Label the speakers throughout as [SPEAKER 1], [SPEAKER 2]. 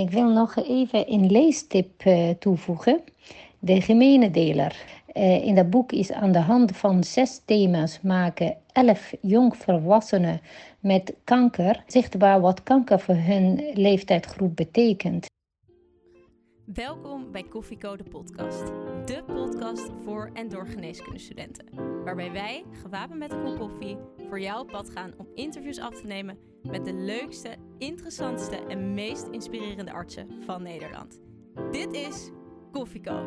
[SPEAKER 1] Ik wil nog even een leestip uh, toevoegen. De gemene deler. Uh, in dat boek is aan de hand van zes thema's maken elf jongvolwassenen met kanker zichtbaar wat kanker voor hun leeftijdsgroep betekent.
[SPEAKER 2] Welkom bij Koffiecode podcast. De podcast voor en door geneeskundestudenten. Waarbij wij, gewapend met een kop koffie, voor jou op pad gaan om interviews af te nemen met de leukste, interessantste en meest inspirerende artsen van Nederland. Dit is Koffieco.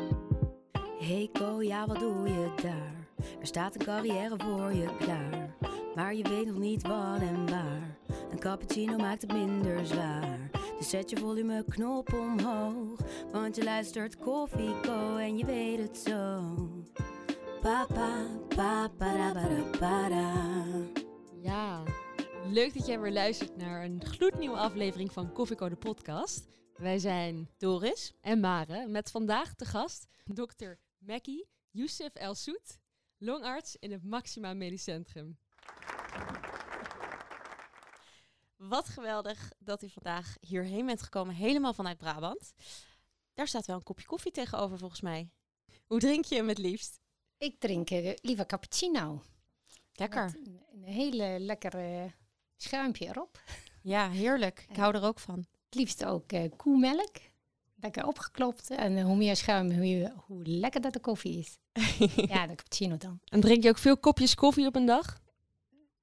[SPEAKER 3] Hey Ko, ja wat doe je daar? Er staat een carrière voor je klaar. Maar je weet nog niet wat en waar. Een cappuccino maakt het minder zwaar. Dus zet je volume knop omhoog. Want je luistert Koffieco en je weet het zo. Papa, papa, para, para.
[SPEAKER 2] Ja, leuk dat jij weer luistert naar een gloednieuwe aflevering van Koffieko de podcast. Wij zijn Doris en Mare met vandaag de gast dokter Mackie Youssef El Soet, longarts in het Maxima Medisch Centrum. Wat geweldig dat u vandaag hierheen bent gekomen, helemaal vanuit Brabant. Daar staat wel een kopje koffie tegenover volgens mij. Hoe drink je hem het liefst?
[SPEAKER 1] Ik drink uh, liever cappuccino.
[SPEAKER 2] Lekker.
[SPEAKER 1] Een, een, hele lekkere schuimpje erop.
[SPEAKER 2] Ja, heerlijk. Ik hou er ook van.
[SPEAKER 1] Het liefst ook uh, koemelk. Lekker opgeklopt. En uh, hoe meer schuim, hoe, hoe lekker dat de koffie is. ja, de cappuccino dan.
[SPEAKER 2] En drink je ook veel kopjes koffie op een dag?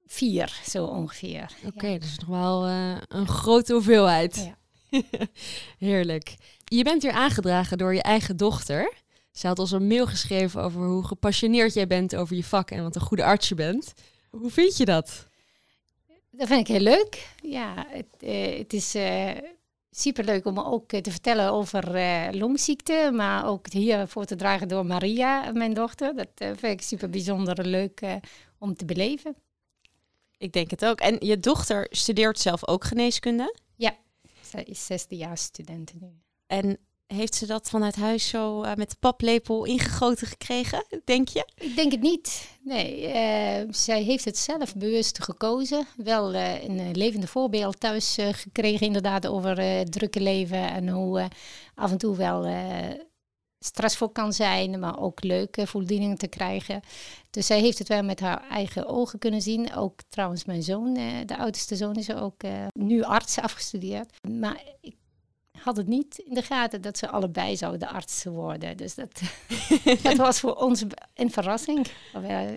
[SPEAKER 1] Vier, zo ongeveer.
[SPEAKER 2] Oké, okay, ja. dus nog wel uh, een grote hoeveelheid. Ja. Heerlijk. Je bent hier aangedragen door je eigen dochter. Ze had ons een mail geschreven over hoe gepassioneerd jij bent over je vak en wat een goede arts je bent. Hoe vind je dat?
[SPEAKER 1] Dat vind ik heel leuk. Ja, het, uh, het is uh, superleuk om ook te vertellen over uh, longziekte, maar ook hier voor te dragen door Maria, mijn dochter. Dat vind ik super bijzonder leuk om te beleven.
[SPEAKER 2] Ik denk het ook. En je dochter studeert zelf ook geneeskunde?
[SPEAKER 1] Ja, zij is zesdejaars student nu.
[SPEAKER 2] En heeft ze dat vanuit huis zo uh, met de paplepel ingegoten gekregen, denk je?
[SPEAKER 1] Ik denk het niet. Nee, uh, zij heeft het zelf bewust gekozen. Wel uh, een levende voorbeeld thuis gekregen, inderdaad, over het drukke leven en hoe af en toe wel stressvol kan zijn, maar ook leuke voldoening te krijgen. Dus zij heeft het wel met haar eigen ogen kunnen zien. Ook trouwens, mijn zoon, de oudste zoon, is ook nu arts afgestudeerd. Maar ik had het niet in de gaten dat ze allebei zouden arts worden. Dus dat, dat was voor ons een verrassing.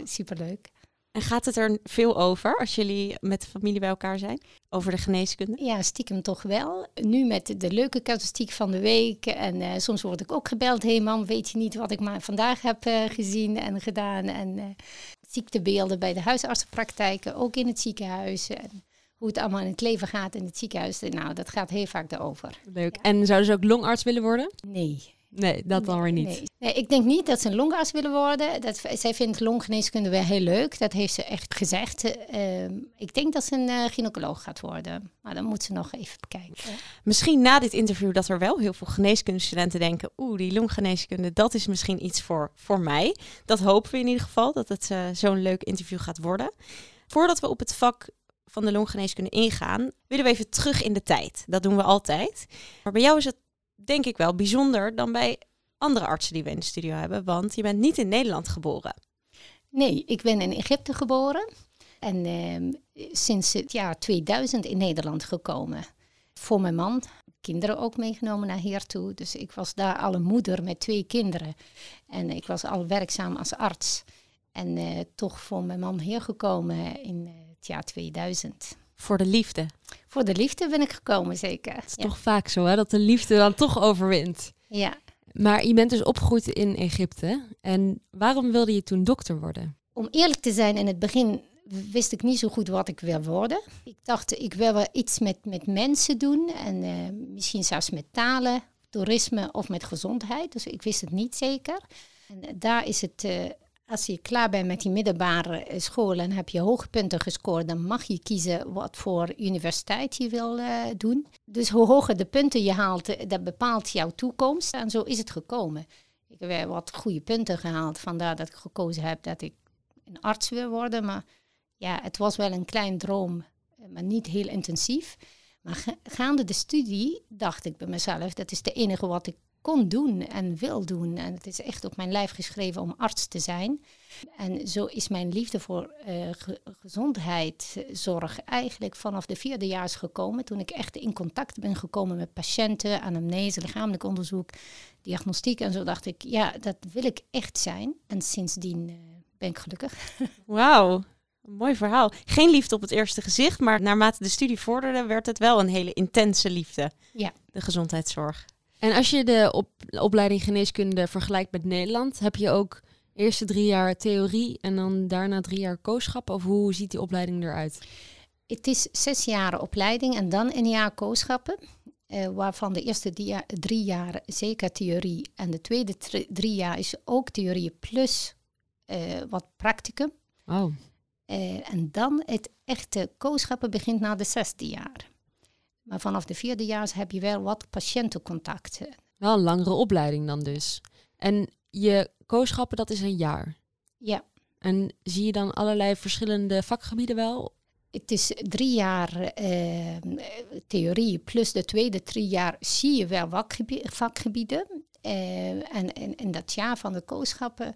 [SPEAKER 1] Superleuk.
[SPEAKER 2] En gaat het er veel over als jullie met de familie bij elkaar zijn? Over de geneeskunde?
[SPEAKER 1] Ja, stiekem toch wel. Nu met de leuke casuïstiek van de week. En uh, soms word ik ook gebeld. Hé hey man, weet je niet wat ik maar vandaag heb uh, gezien en gedaan? En uh, ziektebeelden bij de huisartsenpraktijken, ook in het ziekenhuis. En, hoe het allemaal in het leven gaat in het ziekenhuis. Nou, dat gaat heel vaak erover.
[SPEAKER 2] Leuk. Ja. En zouden ze ook longarts willen worden?
[SPEAKER 1] Nee.
[SPEAKER 2] Nee, dat dan weer niet.
[SPEAKER 1] Nee. nee. ik denk niet dat ze een longarts willen worden. Dat, zij vindt longgeneeskunde wel heel leuk. Dat heeft ze echt gezegd. Uh, ik denk dat ze een uh, gynaecoloog gaat worden. Maar dan moet ze nog even bekijken.
[SPEAKER 2] Misschien na dit interview dat er wel heel veel geneeskundestudenten denken... oeh, die longgeneeskunde, dat is misschien iets voor, voor mij. Dat hopen we in ieder geval, dat het uh, zo'n leuk interview gaat worden. Voordat we op het vak van de longgeneeskunde ingaan, willen we even terug in de tijd. Dat doen we altijd. Maar bij jou is het denk ik wel bijzonder dan bij andere artsen die we in de studio hebben, want je bent niet in Nederland geboren.
[SPEAKER 1] Nee, ik ben in Egypte geboren en uh, sinds het jaar 2000 in Nederland gekomen. Voor mijn man, kinderen ook meegenomen naar hier toe. Dus ik was daar al een moeder met twee kinderen. En ik was al werkzaam als arts. En uh, toch voor mijn man hier gekomen in uh, jaar 2000.
[SPEAKER 2] Voor de liefde?
[SPEAKER 1] Voor de liefde ben ik gekomen, zeker.
[SPEAKER 2] Het is toch vaak zo, hè, dat de liefde dan toch overwint.
[SPEAKER 1] Ja.
[SPEAKER 2] Maar je bent dus opgegroeid in Egypte. En waarom wilde je toen dokter worden?
[SPEAKER 1] Om eerlijk te zijn, in het begin wist ik niet zo goed wat ik wil worden. Ik dacht, ik wil wel iets met, met mensen doen. En uh, misschien zelfs met talen, toerisme of met gezondheid. Dus ik wist het niet zeker. En daar is het... Uh, als je klaar bent met die middelbare school en heb je hoge punten gescoord, dan mag je kiezen wat voor universiteit je wil uh, doen. Dus hoe hoger de punten je haalt, dat bepaalt jouw toekomst. En zo is het gekomen. Ik heb wat goede punten gehaald, vandaar dat ik gekozen heb dat ik een arts wil worden. Maar ja, het was wel een klein droom, maar niet heel intensief. Maar ga- gaande de studie dacht ik bij mezelf, dat is het enige wat ik kon doen en wil doen. En het is echt op mijn lijf geschreven om arts te zijn. En zo is mijn liefde voor eh, ge- gezondheidszorg eigenlijk vanaf de vierde jaar gekomen. Toen ik echt in contact ben gekomen met patiënten, anamnese, lichamelijk onderzoek, diagnostiek. En zo dacht ik, ja, dat wil ik echt zijn. En sindsdien eh, ben ik gelukkig.
[SPEAKER 2] Wauw, mooi verhaal. Geen liefde op het eerste gezicht, maar naarmate de studie vorderde, werd het wel een hele intense liefde.
[SPEAKER 1] Ja.
[SPEAKER 2] De gezondheidszorg.
[SPEAKER 4] En als je de op, opleiding geneeskunde vergelijkt met Nederland, heb je ook eerste drie jaar theorie en dan daarna drie jaar kooschap? Of hoe ziet die opleiding eruit?
[SPEAKER 1] Het is zes jaren opleiding en dan een jaar kooschappen. eh, waarvan de eerste dia- drie jaar zeker theorie en de tweede tri- drie jaar is ook theorie plus eh, wat practicum.
[SPEAKER 4] Oh,
[SPEAKER 1] Eh, en dan het echte kooschappen begint na de zesde jaar. Maar vanaf de vierde jaar heb je wel wat patiëntencontacten.
[SPEAKER 4] wel een langere opleiding dan dus. En je kooschappen, dat is een jaar.
[SPEAKER 1] Ja,
[SPEAKER 4] En zie je dan allerlei verschillende vakgebieden wel?
[SPEAKER 1] het is drie jaar eh, theorie plus de tweede drie jaar zie je wel vakgebie- vakgebieden. Eh, en in, in dat jaar van de kooschappen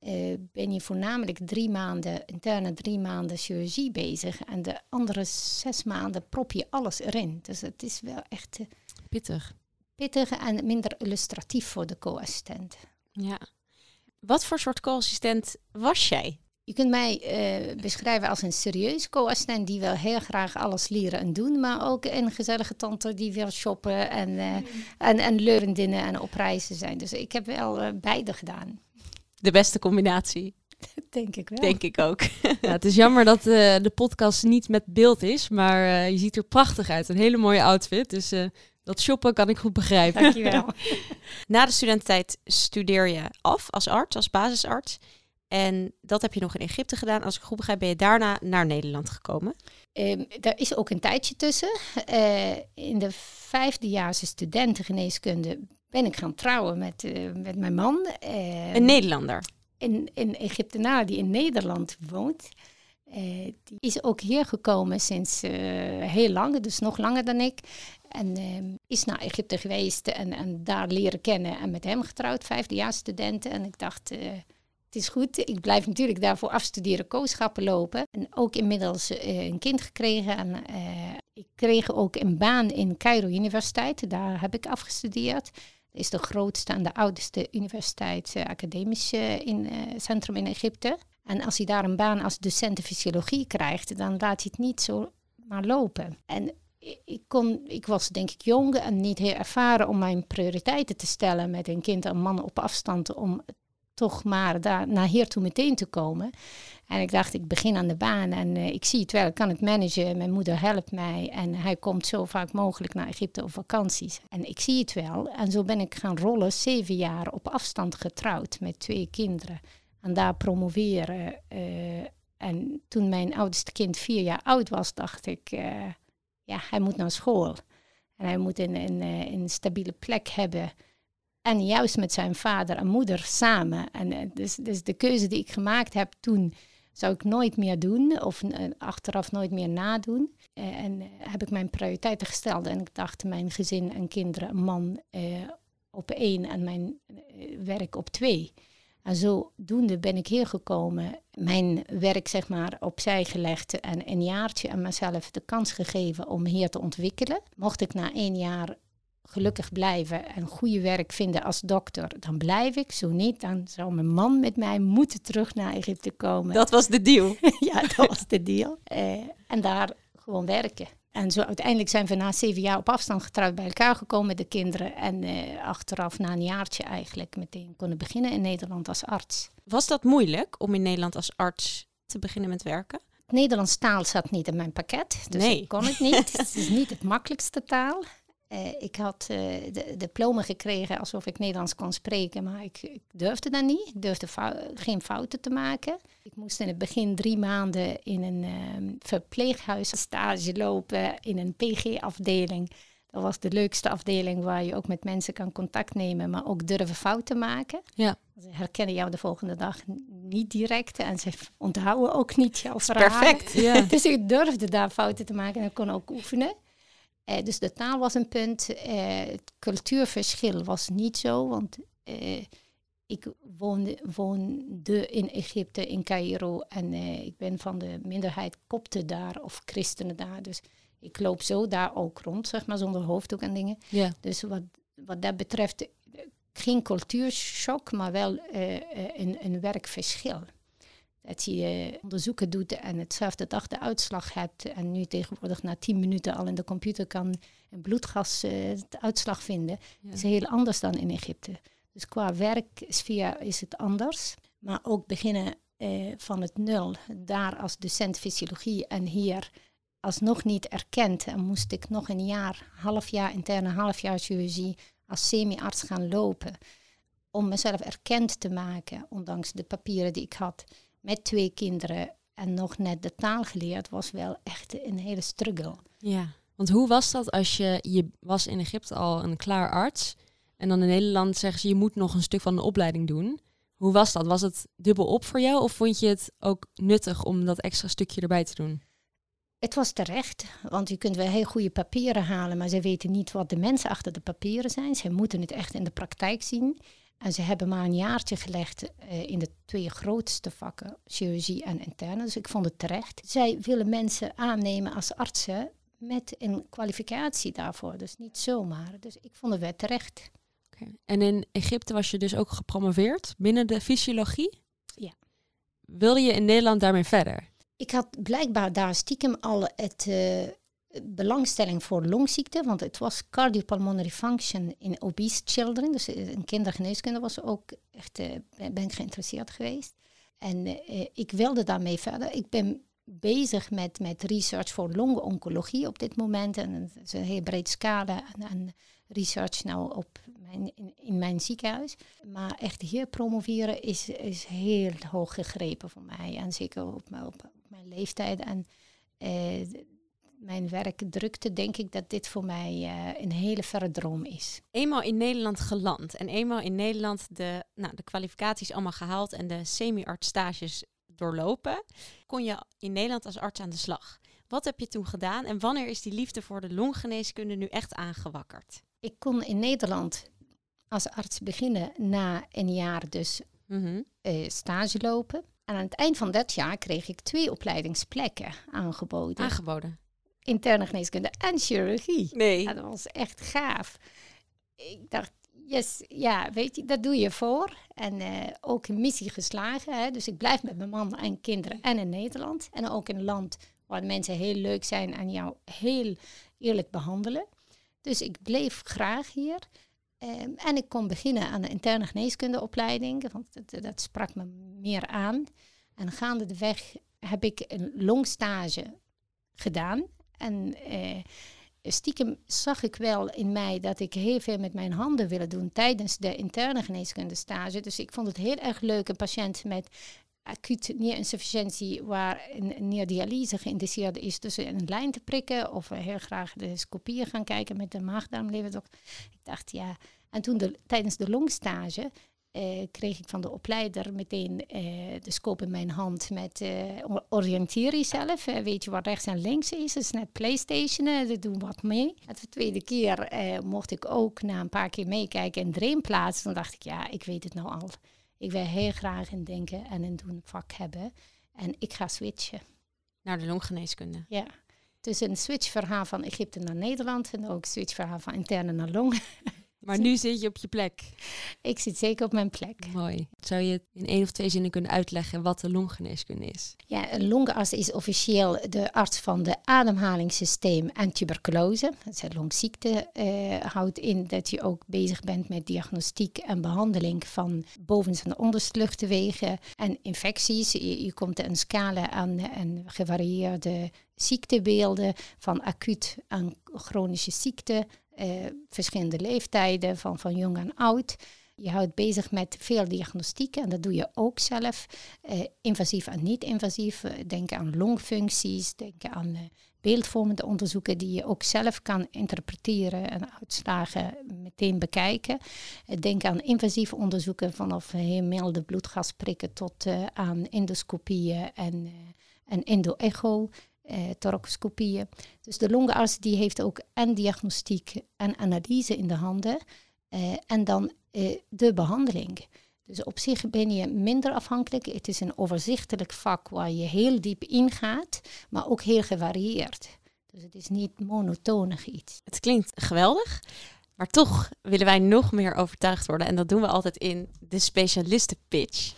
[SPEAKER 1] eh, ben je voornamelijk drie maanden interne, drie maanden chirurgie bezig. En de andere zes maanden prop je alles erin. Dus het is wel echt eh,
[SPEAKER 4] Pittig.
[SPEAKER 1] pittig en minder illustratief voor de co-assistent.
[SPEAKER 2] Ja. Wat voor soort co-assistent was jij?
[SPEAKER 1] Je kunt mij eh, beschrijven als een serieus co-assistent die wel heel graag alles leren en doen, maar ook een gezellige tante die wil shoppen en, eh en, en leurendinnen en op reizen zijn. Dus ik heb wel beide gedaan,
[SPEAKER 2] De beste combinatie,
[SPEAKER 1] denk ik wel.
[SPEAKER 2] denk ik ook.
[SPEAKER 4] Ja, het is jammer dat eh, de podcast niet met beeld is, maar eh, je ziet er prachtig uit. Een hele mooie outfit. Dus eh, dat shoppen kan ik goed begrijpen.
[SPEAKER 1] Dankjewel.
[SPEAKER 2] Na de studententijd studeer je af als arts, als basisarts. En dat heb je nog in Egypte gedaan. Als ik goed begrijp, ben je daarna naar Nederland gekomen.
[SPEAKER 1] Ehm, daar is ook een tijdje tussen. In de vijfdejaarse studentengeneeskunde ben ik gaan trouwen met, eh, met mijn man. Eh,
[SPEAKER 2] Een Nederlander.
[SPEAKER 1] een, een Egyptenaar die in Nederland woont. Eh, die is ook hier gekomen sinds heel lang, dus nog langer dan ik. En ehm, is naar Egypte geweest en, en daar leren kennen en met hem getrouwd, vijfdejaars studenten. En ik dacht, het is goed, ik blijf natuurlijk daarvoor afstuderen, kooschappen lopen. En ook inmiddels een kind gekregen. En ik kreeg ook een baan in Cairo Universiteit, daar heb ik afgestudeerd. Is de grootste en de oudste universiteit, eh, academisch eh, eh, centrum in Egypte. En als hij daar een baan als docent fysiologie krijgt, dan laat hij het niet zo maar lopen. En ik, kon, ik was denk ik jong en niet heel ervaren om mijn prioriteiten te stellen met een kind en man op afstand om toch maar daar naar hier toe meteen te komen. En ik dacht, ik begin aan de baan en eh, ik zie het wel, ik kan het managen. Mijn moeder helpt mij en hij komt zo vaak mogelijk naar Egypte op vakanties. En ik zie het wel. En zo ben ik gaan rollen, zeven jaar op afstand getrouwd met twee kinderen. En daar promoveren. eh, en toen mijn oudste kind vier jaar oud was, dacht ik, eh, ja, hij moet naar school. En hij moet een, een, een stabiele plek hebben. En juist met zijn vader en moeder samen. En eh, dus, dus de keuze die ik gemaakt heb toen, zou ik nooit meer doen. Of eh, achteraf nooit meer nadoen. Eh, en heb ik mijn prioriteiten gesteld. En ik dacht, mijn gezin en kinderen, man eh, op één en mijn werk op twee. En zodoende ben ik hier gekomen, mijn werk zeg maar opzij gelegd en een jaartje aan mezelf de kans gegeven om hier te ontwikkelen. Mocht ik na één jaar gelukkig blijven en goede werk vinden als dokter, dan blijf ik. Zo niet, dan zou mijn man met mij moeten terug naar Egypte komen.
[SPEAKER 2] Dat was de deal.
[SPEAKER 1] ja, dat was de deal. Eh, en daar gewoon werken. En zo uiteindelijk zijn we na zeven jaar op afstand getrouwd bij elkaar gekomen met de kinderen. En eh, achteraf na een jaartje eigenlijk meteen kunnen beginnen in Nederland als arts.
[SPEAKER 2] Was dat moeilijk om in Nederland als arts te beginnen met werken?
[SPEAKER 1] Nederlands taal zat niet in mijn pakket, dus
[SPEAKER 2] Nee.
[SPEAKER 1] ik kon het niet. het is niet het makkelijkste taal. Eh, ik had eh, de diploma gekregen alsof ik Nederlands kon spreken, maar ik, ik durfde dat niet. Ik durfde fou- geen fouten te maken. Ik moest in het begin drie maanden in een ehm, verpleeghuis stage lopen, in een PG-afdeling. Dat was de leukste afdeling waar je ook met mensen kan contact nemen, maar ook durven fouten maken.
[SPEAKER 4] Ja.
[SPEAKER 1] Ze herkennen jou de volgende dag niet direct en ze onthouden ook niet jouw verhalen.
[SPEAKER 2] Perfect.
[SPEAKER 4] Ja.
[SPEAKER 1] Dus ik durfde daar fouten te maken en ik kon ook oefenen. Eh, dus de taal was een punt. Eh, het cultuurverschil was niet zo, want eh, ik woonde, woonde in Egypte, in Cairo. En ik ben van de minderheid Kopten daar, of christenen daar. Dus ik loop zo daar ook rond, zeg maar, zonder hoofddoek en dingen.
[SPEAKER 4] Ja.
[SPEAKER 1] Dus wat, wat dat betreft, geen cultuurshock, maar wel een, een werkverschil. Dat je eh, onderzoeken doet en hetzelfde dag de uitslag hebt. En nu tegenwoordig na tien minuten al in de computer kan een bloedgas eh, de uitslag vinden.
[SPEAKER 4] Ja.
[SPEAKER 1] is heel anders dan in Egypte. Dus qua werksfeer is het anders. Maar ook beginnen eh, van het nul, daar als docent fysiologie en hier alsnog niet erkend. En moest ik nog een jaar, half jaar interne, half jaar chirurgie als semi-arts gaan lopen. Om mezelf erkend te maken, ondanks de papieren die ik had. Met twee kinderen en nog net de taal geleerd, was wel echt een hele struggle.
[SPEAKER 4] Ja. Want hoe was dat als je, je was in Egypte al een klaar arts en dan in Nederland zeggen ze je moet nog een stuk van de opleiding doen. Hoe was dat? Was het dubbel op voor jou of vond je het ook nuttig om dat extra stukje erbij te doen?
[SPEAKER 1] Het was terecht, want je kunt wel heel goede papieren halen, maar ze weten niet wat de mensen achter de papieren zijn. Ze moeten het echt in de praktijk zien. En ze hebben maar een jaartje gelegd eh, in de twee grootste vakken, chirurgie en interne. Dus ik vond het terecht. Zij willen mensen aannemen als artsen met een kwalificatie daarvoor. Dus niet zomaar. Dus ik vond het wel terecht.
[SPEAKER 4] Oké. En in Egypte was je dus ook gepromoveerd binnen de fysiologie?
[SPEAKER 1] Ja.
[SPEAKER 4] Wilde je in Nederland daarmee verder?
[SPEAKER 1] Ik had blijkbaar daar stiekem al het eh, belangstelling voor longziekte, want het was cardiopulmonary function in obese children. Dus eh, een kindergeneeskunde was ook echt, eh, ben ik geïnteresseerd geweest. En eh, ik wilde daarmee verder. Ik ben bezig met, met research voor longoncologie op dit moment. En een heel breed scala en research nou op mijn, in, in mijn ziekenhuis. Maar echt hier promoveren is, is heel hoog gegrepen voor mij. En zeker op, mijn- op, op mijn leeftijd en eh, mijn werkdrukte, denk ik dat dit voor mij eh, een hele verre droom is.
[SPEAKER 2] Eenmaal in Nederland geland en eenmaal in Nederland de, nou, de kwalificaties allemaal gehaald en de semi-arts stages doorlopen, kon je in Nederland als arts aan de slag. Wat heb je toen gedaan en wanneer is die liefde voor de longgeneeskunde nu echt aangewakkerd?
[SPEAKER 1] Ik kon in Nederland als arts beginnen na een jaar dus eh, stage lopen. En aan het eind van dat jaar kreeg ik twee opleidingsplekken aangeboden.
[SPEAKER 2] Aangeboden.
[SPEAKER 1] Interne geneeskunde en chirurgie.
[SPEAKER 2] Nee.
[SPEAKER 1] Ja, dat was echt gaaf. Ik dacht, yes, ja, weet je, dat doe je voor. En eh, ook een missie geslagen. Hè? Dus ik blijf met mijn man en kinderen en in Nederland. En ook in een land waar de mensen heel leuk zijn en jou heel eerlijk behandelen. Dus ik bleef graag hier. Ehm, en ik kon beginnen aan de interne geneeskundeopleiding, want dat, dat sprak me meer aan. En gaandeweg heb ik een longstage gedaan. En eh, stiekem zag ik wel in mij dat ik heel veel met mijn handen wilde doen tijdens de interne geneeskunde stage. Dus ik vond het heel erg leuk een patiënt met acuut nierinsufficiëntie waar een, nierdialyse geïndiceerd is tussen een lijn te prikken of heel graag de scopieën gaan kijken met de maagdarmleverdokter. Ik dacht ja, en toen de, tijdens de longstage eh, kreeg ik van de opleider meteen eh, de scope in mijn hand met or- oriënteer jezelf. weet je wat rechts en links is? Het is net Playstation, we doen wat mee. De tweede keer mocht ik ook na een paar keer meekijken in Dreamplaats. Toen dacht ik, ja, ik weet het nou al. Ik wil heel graag in denken en een doen vak hebben. En ik ga switchen.
[SPEAKER 2] Naar de longgeneeskunde.
[SPEAKER 1] Ja. Dus een switchverhaal van Egypte naar Nederland en ook switchverhaal van interne naar long.
[SPEAKER 4] Maar nu zit je op je plek.
[SPEAKER 1] Ik zit zeker op mijn plek.
[SPEAKER 4] Mooi. Zou je in één of twee zinnen kunnen uitleggen wat de longgeneeskunde is?
[SPEAKER 1] Ja, een longarts is officieel de arts van de ademhalingssysteem en tuberculose. Dat is een longziekte. eh, houdt in dat je ook bezig bent met diagnostiek en behandeling van bovenste en onderste luchtwegen en infecties. Je, je komt een scala aan en gevarieerde ziektebeelden van acuut aan chronische ziekte. Eh, verschillende leeftijden, van, van jong en oud. Je houdt bezig met veel diagnostiek en dat doe je ook zelf. Eh, invasief en niet-invasief. Eh, Denk aan longfuncties, denk aan eh, beeldvormende onderzoeken die je ook zelf kan interpreteren en uitslagen meteen bekijken. Denk aan invasieve onderzoeken vanaf heel milde bloedgasprikken tot aan endoscopieën en, en endo-echo. Uh, thoracoscopieën. Dus de longarts die heeft ook en diagnostiek en analyse in de handen. Uh, en dan uh, de behandeling. Dus op zich ben je minder afhankelijk. Het is een overzichtelijk vak waar je heel diep ingaat, maar ook heel gevarieerd. Dus het is niet monotonig iets.
[SPEAKER 2] Het klinkt geweldig. Maar toch willen wij nog meer overtuigd worden. En dat doen we altijd in de specialistenpitch.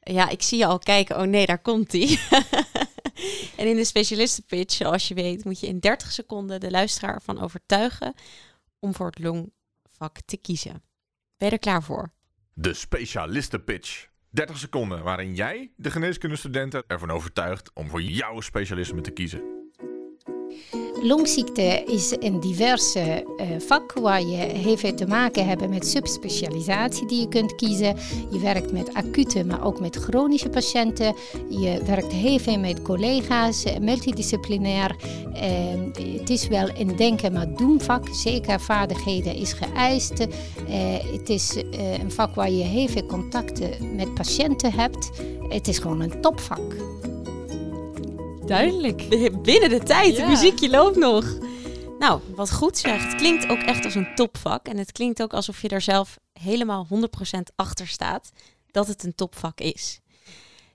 [SPEAKER 2] Ja, ik zie je al kijken. Oh nee, daar komt hij. en in de specialistenpitch, zoals je weet, moet je in 30 seconden de luisteraar ervan overtuigen om voor het longvak te kiezen. Ben je er klaar voor?
[SPEAKER 5] De specialistenpitch. 30 seconden waarin jij de geneeskundestudenten ervan overtuigt om voor jouw specialisme te kiezen.
[SPEAKER 1] Longziekte is een diverse uh, vak waar je veel te maken hebt met subspecialisatie die je kunt kiezen. Je werkt met acute, maar ook met chronische patiënten. Je werkt heel veel met collega's, eh, multidisciplinair. Uh, het is wel een denken maar doen vak. Zeker vaardigheden is geëist. Uh, het is een vak waar je heel veel contacten met patiënten hebt. Het is gewoon een topvak.
[SPEAKER 2] Duidelijk. Binnen de tijd. Het muziekje loopt nog. Nou, wat goed zegt. Het klinkt ook echt als een topvak. En het klinkt ook alsof je er zelf helemaal 100% achter staat dat het een topvak is.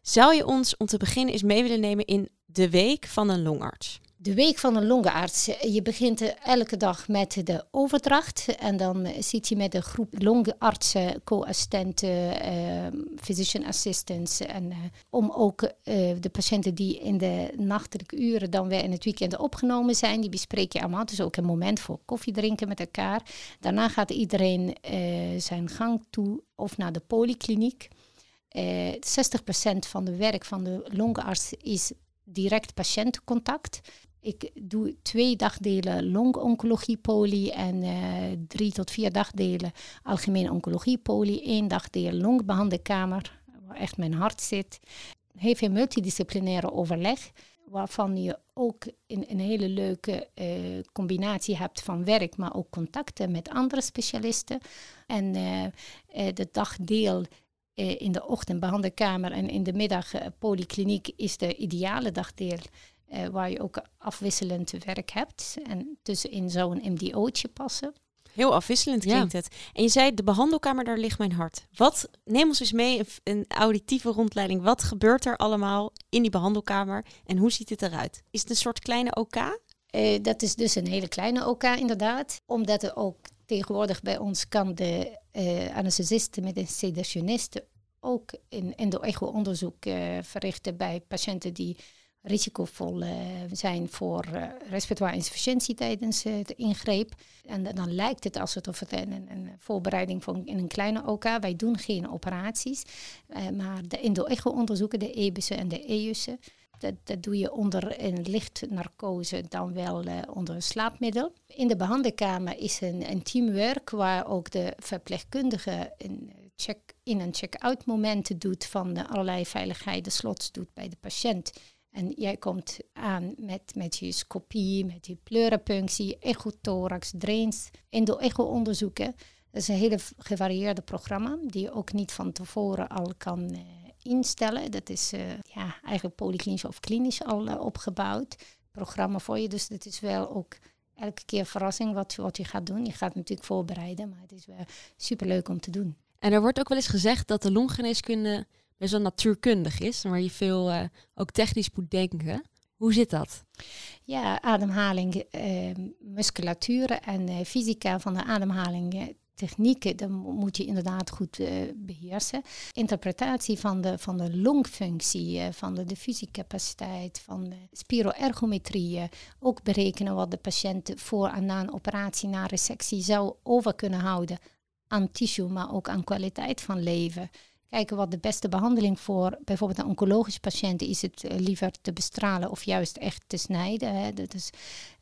[SPEAKER 2] Zou je ons om te beginnen eens mee willen nemen in de week van een longarts?
[SPEAKER 1] De week van een longarts. Je begint elke dag met de overdracht. En dan zit je met een groep longartsen, co-assistenten, uh, physician assistants. En, uh, om ook uh, de patiënten die in de nachtelijke uren dan weer in het weekend opgenomen zijn, die bespreek je allemaal. Dus ook een moment voor koffie drinken met elkaar. Daarna gaat iedereen zijn gang toe of naar de polykliniek. 60% van de werk van de longarts is direct patiëntencontact. Ik doe twee dagdelen longoncologie poli en uh, drie tot vier dagdelen algemene oncologie poli. Eén dagdeel longbehandelkamer, waar echt mijn hart zit. Heel veel multidisciplinaire overleg, waarvan je ook een, een hele leuke uh, combinatie hebt van werk, maar ook contacten met andere specialisten. En uh, de dagdeel in de ochtend behandelkamer en in de middag polykliniek is de ideale dagdeel. Uh, waar je ook afwisselend werk hebt. En tussenin zou een MDO'tje passen.
[SPEAKER 2] Heel afwisselend klinkt het. En je zei, de behandelkamer, daar ligt mijn hart. Wat, neem ons eens mee, een, auditieve rondleiding. Wat gebeurt er allemaal in die behandelkamer en hoe ziet het eruit? Is het een soort kleine OK?
[SPEAKER 1] Uh, dat is dus een hele kleine OK inderdaad. Omdat er ook tegenwoordig bij ons kan de uh, met een sedationist ook in endo-echo-onderzoek verrichten bij patiënten die risicovol uh, zijn voor uh, respiratoire insufficiëntie tijdens uh, de ingreep. En dan lijkt het alsof het een, een voorbereiding van in een kleine OK. Wij doen geen operaties, maar de endo-echo-onderzoeken, de EBUS'en en de EUS'en, dat, dat, doe je onder een lichtnarcose, dan wel onder een slaapmiddel. In de behandelkamer is een, een teamwork waar ook de verpleegkundige een check-in en check-out momenten doet van allerlei veiligheid, slots doet bij de patiënt. En jij komt aan met, met je scopie, met je pleurenpunctie, echothorax, drains, endo-echo-onderzoeken. Dat is een hele gevarieerde programma die je ook niet van tevoren al kan uh, instellen. Dat is uh, ja, eigenlijk polyklinisch of klinisch al uh, opgebouwd. Programma voor je. Dus het is wel ook elke keer verrassing wat, wat je gaat doen. Je gaat natuurlijk voorbereiden, maar het is wel superleuk om te doen.
[SPEAKER 4] En er wordt ook wel eens gezegd dat de longgeneeskunde best wel natuurkundig is, waar je veel uh, ook technisch moet denken. Hoe zit dat?
[SPEAKER 1] Ja, ademhaling, uh, musculatuur en uh, fysica van de ademhaling, technieken, dan moet je inderdaad goed beheersen. Interpretatie van de, van de longfunctie, van de diffusiecapaciteit, van de spiroergometrie, ook berekenen wat de patiënt voor en na een operatie, na resectie zou over kunnen houden aan tissue, maar ook aan kwaliteit van leven kijken wat de beste behandeling voor bijvoorbeeld een oncologische patiënt is het eh, liever te bestralen of juist echt te snijden. Hè. Dat is,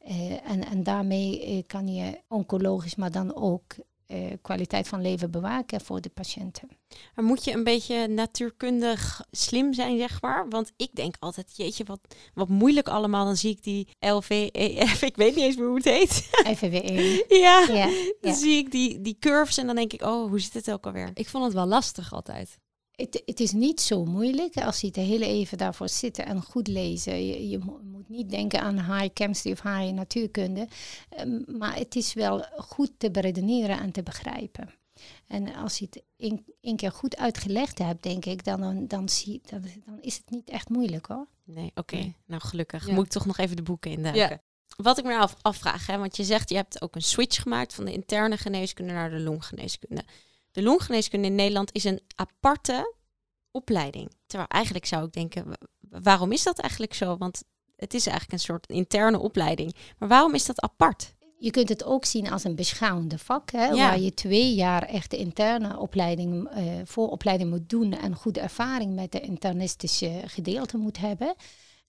[SPEAKER 1] uh, en, en daarmee uh, kan je oncologisch, maar dan ook uh, kwaliteit van leven bewaken voor de patiënten.
[SPEAKER 2] Maar moet je een beetje natuurkundig slim zijn, zeg maar? Want ik denk altijd, jeetje, wat, wat moeilijk allemaal. Dan zie ik die LVEF, ik weet niet eens meer hoe het heet.
[SPEAKER 1] FVWE.
[SPEAKER 2] ja, ja, dan zie ik die, die curves en dan denk ik, oh, hoe zit het ook alweer?
[SPEAKER 4] Ik vond het wel lastig altijd.
[SPEAKER 1] Het, het is niet zo moeilijk als je het heel even daarvoor zitten en goed lezen. Je, je mo- moet niet denken aan high chemistry of high natuurkunde. Ehm, maar het is wel goed te beredeneren en te begrijpen. En als je het één één keer goed uitgelegd hebt, denk ik, dan, dan, dan, zie, dan, dan is het niet echt moeilijk hoor.
[SPEAKER 2] Nee, oké. Nou, gelukkig.
[SPEAKER 4] Ja.
[SPEAKER 2] Moet ik toch nog even de boeken induiken. Wat ik me af, afvraag, hè, want je zegt je hebt ook een switch gemaakt van de interne geneeskunde naar de longgeneeskunde. De longgeneeskunde in Nederland is een aparte opleiding. Terwijl eigenlijk zou ik denken, wa- waarom is dat eigenlijk zo? Want het is eigenlijk een soort interne opleiding. Maar waarom is dat apart?
[SPEAKER 1] Je kunt het ook zien als een beschouwende vak, hè,
[SPEAKER 2] Ja.
[SPEAKER 1] waar je twee jaar echt de interne opleiding, eh, vooropleiding moet doen en goede ervaring met de internistische gedeelte moet hebben.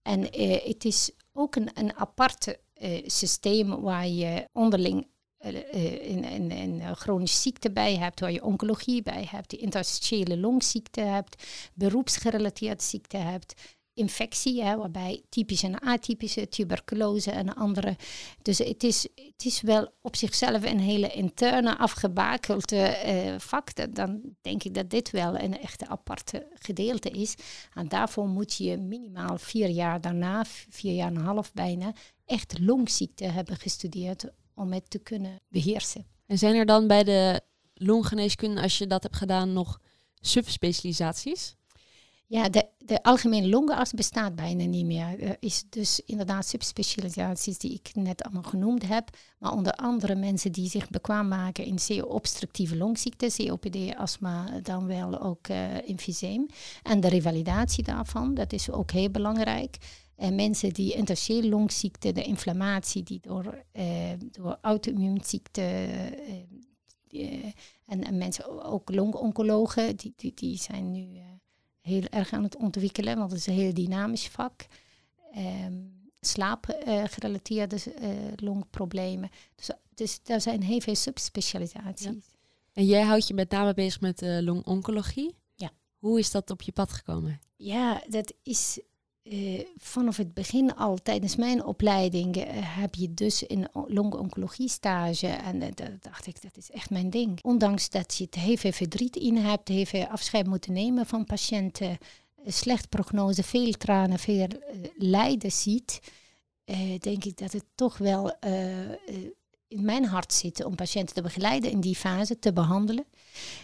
[SPEAKER 1] En eh, het is ook een, een apart eh, systeem waar je onderling een, een, een eh, chronische ziekte bij hebt, waar je oncologie bij hebt, interstitiële longziekte hebt, beroepsgerelateerde ziekte hebt, infectie, hè, waarbij typische en atypische, tuberculose en andere. Dus het is, het is wel op zichzelf een hele interne afgebakelde eh, vak. Dan denk ik dat dit wel een echte aparte gedeelte is. En daarvoor moet je minimaal vier jaar daarna, vier jaar en een half bijna, echt longziekte hebben gestudeerd om het te kunnen beheersen.
[SPEAKER 4] En zijn er dan bij de longgeneeskunde, als je dat hebt gedaan, nog subspecialisaties?
[SPEAKER 1] Ja, de, de algemene longenarts bestaat bijna niet meer. Er is dus inderdaad subspecialisaties die ik net allemaal genoemd heb. Maar onder andere mensen die zich bekwaam maken in zeer obstructieve longziekten, COPD, astma, dan wel ook eh emfyseem. En de revalidatie daarvan, dat is ook heel belangrijk. En mensen die interstitiële longziekte, de inflammatie die door, eh, door auto-immuunziekte eh, eh, en, en mensen, ook longoncologen, die, die, die zijn nu eh, heel erg aan het ontwikkelen, want het is een heel dynamisch vak. Ehm slaapgerelateerde eh, longproblemen. Dus, dus daar zijn heel veel subspecialisaties.
[SPEAKER 4] En jij houdt je met name bezig met eh, longoncologie.
[SPEAKER 1] Ja.
[SPEAKER 4] Hoe is dat op je pad gekomen?
[SPEAKER 1] Ja, dat is eh, vanaf het begin al tijdens mijn opleiding eh, heb je dus een longoncologie stage. En eh, dacht ik, dat is echt mijn ding. Ondanks dat je het heel veel verdriet in hebt, heel veel afscheid moeten nemen van patiënten, slecht prognose, veel tranen, veel lijden ziet, denk ik dat het toch wel in mijn hart zit om patiënten te begeleiden in die fase, te behandelen.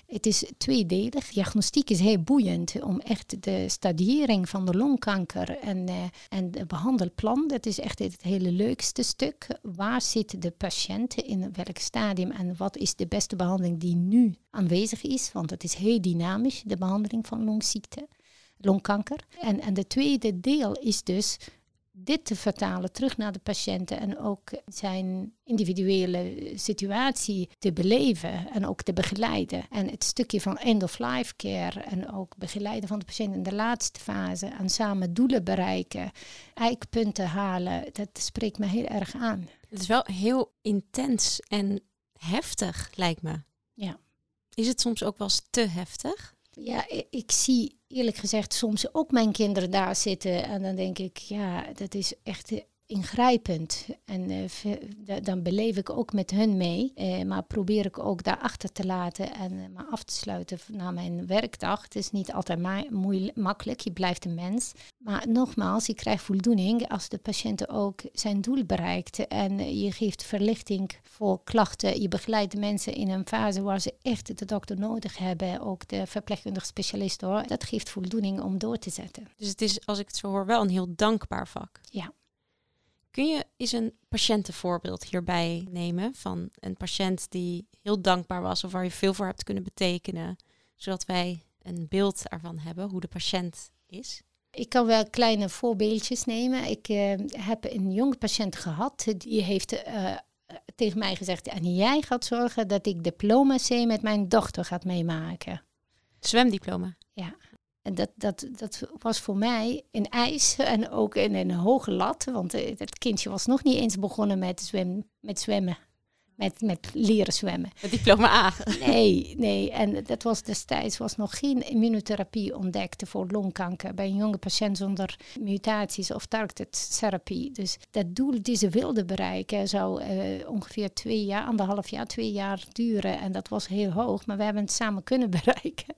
[SPEAKER 1] Het is tweedelig. Diagnostiek is heel boeiend om echt de stadiering van de longkanker en, eh, en de behandelplan. Dat is echt het hele leukste stuk. Waar zit de patiënt in welk stadium en wat is de beste behandeling die nu aanwezig is? Want het is heel dynamisch, de behandeling van longziekte, longkanker. En, en de tweede deel is dus dit te vertalen terug naar de patiënten en ook zijn individuele situatie te beleven en ook te begeleiden. En het stukje van end-of-life care en ook begeleiden van de patiënt in de laatste fase en samen doelen bereiken, eikpunten halen, dat spreekt me heel erg aan.
[SPEAKER 2] Het is wel heel intens en heftig, lijkt me.
[SPEAKER 1] Ja.
[SPEAKER 2] Is het soms ook wel eens te heftig?
[SPEAKER 1] Ja, ik zie eerlijk gezegd soms ook mijn kinderen daar zitten. En dan denk ik, ja, dat is echt eh, ingrijpend. En eh, dan beleef ik ook met hun mee. Eh, maar probeer ik ook daarachter te laten en eh, maar af te sluiten na mijn werkdag. Het is niet altijd ma- moeilijk, makkelijk, je blijft een mens. Maar nogmaals, je krijgt voldoening als de patiënt ook zijn doel bereikt. En je geeft verlichting voor klachten. Je begeleidt mensen in een fase waar ze echt de dokter nodig hebben. Ook de verpleegkundige specialist hoor. Dat geeft voldoening om door te zetten.
[SPEAKER 2] Dus het is, als ik het zo hoor, wel een heel dankbaar vak.
[SPEAKER 1] Ja.
[SPEAKER 2] Kun je eens een patiëntenvoorbeeld hierbij nemen van een patiënt die heel dankbaar was of waar je veel voor hebt kunnen betekenen, zodat wij een beeld ervan hebben hoe de patiënt is?
[SPEAKER 1] Ik kan wel kleine voorbeeldjes nemen. Ik eh, heb een jonge patiënt gehad. Die heeft eh, tegen mij gezegd... en jij gaat zorgen dat ik diploma C met mijn dochter gaat meemaken.
[SPEAKER 2] Zwemdiploma.
[SPEAKER 1] En dat, dat, dat was voor mij een ijs en ook een, een hoge lat. Want eh, het kindje was nog niet eens begonnen met, zwem, met zwemmen. Met, met leren zwemmen.
[SPEAKER 2] Het diploma A.
[SPEAKER 1] Nee, nee. En dat was destijds was nog geen immunotherapie ontdekt voor longkanker bij een jonge patiënt zonder mutaties of targeted therapie. Dus dat doel die ze wilden bereiken zou eh, ongeveer twee jaar, anderhalf jaar, twee jaar duren. En dat was heel hoog, maar we hebben het samen kunnen bereiken.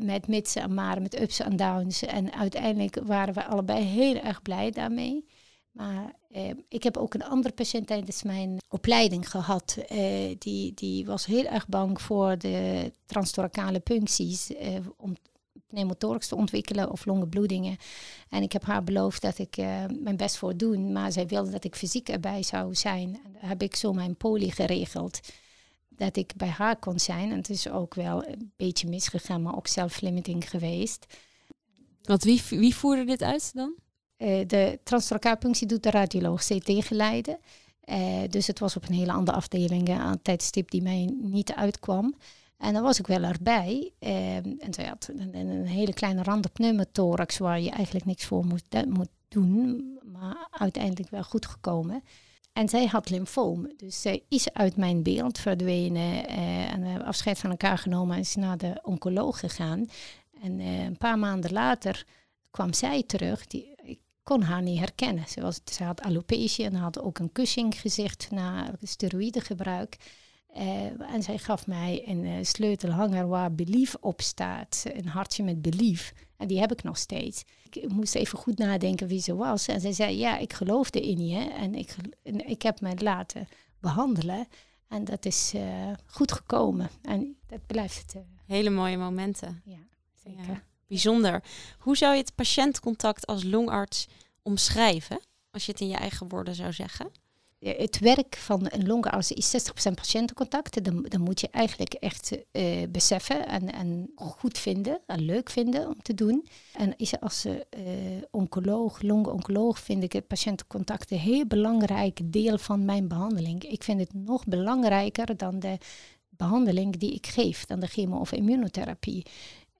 [SPEAKER 1] Met mitsen en maren, met ups en downs. En uiteindelijk waren we allebei heel erg blij daarmee. Maar eh, ik heb ook een andere patiënt tijdens mijn opleiding gehad. Eh, die, die was heel erg bang voor de transthorakale puncties. Eh, om pneumothorax te ontwikkelen of longenbloedingen. En ik heb haar beloofd dat ik eh, mijn best voor doen. Maar zij wilde dat ik fysiek erbij zou zijn. En daar heb ik zo mijn poli geregeld. Dat ik bij haar kon zijn. En het is ook wel een beetje misgegaan, maar ook self-limiting geweest.
[SPEAKER 4] Want wie, wie voerde dit uit dan?
[SPEAKER 1] Uh, de transthoracapunctie doet de radioloog CT-geleide. Uh, dus het was op een hele andere afdeling uh, aan het tijdstip die mij niet uitkwam. En dan was ik wel erbij. en ze had een, hele kleine rand pneumothorax waar je eigenlijk niks voor moet, doen. Maar uiteindelijk wel goed gekomen. En zij had lymfoom. Dus zij is uit mijn beeld verdwenen. en we hebben afscheid van elkaar genomen en is naar de oncoloog gegaan. En een paar maanden later kwam zij terug. Die, kon haar niet herkennen. Ze, was, ze had alopecia en had ook een Cushing gezicht na steroïdegebruik. Uh, en zij gaf mij een uh, sleutelhanger waar Belief op staat. Een hartje met Belief. En die heb ik nog steeds. Ik moest even goed nadenken wie ze was. En zij zei, ja, ik geloofde in je. En ik, en ik heb mij laten behandelen. En dat is uh, goed gekomen. En dat blijft...
[SPEAKER 2] Hele mooie momenten.
[SPEAKER 1] Ja, zeker. Ja
[SPEAKER 2] bijzonder. Hoe zou je het patiëntcontact als longarts omschrijven, als je het in je eigen woorden zou zeggen?
[SPEAKER 1] Het werk van een longarts is 60% patiëntencontact. Dan, dan moet je eigenlijk echt uh, beseffen en, en goed vinden en leuk vinden om te doen. En is als uh, oncoloog, longoncoloog, vind ik het patiëntencontact een heel belangrijk deel van mijn behandeling. Ik vind het nog belangrijker dan de behandeling die ik geef, dan de chemo- of immunotherapie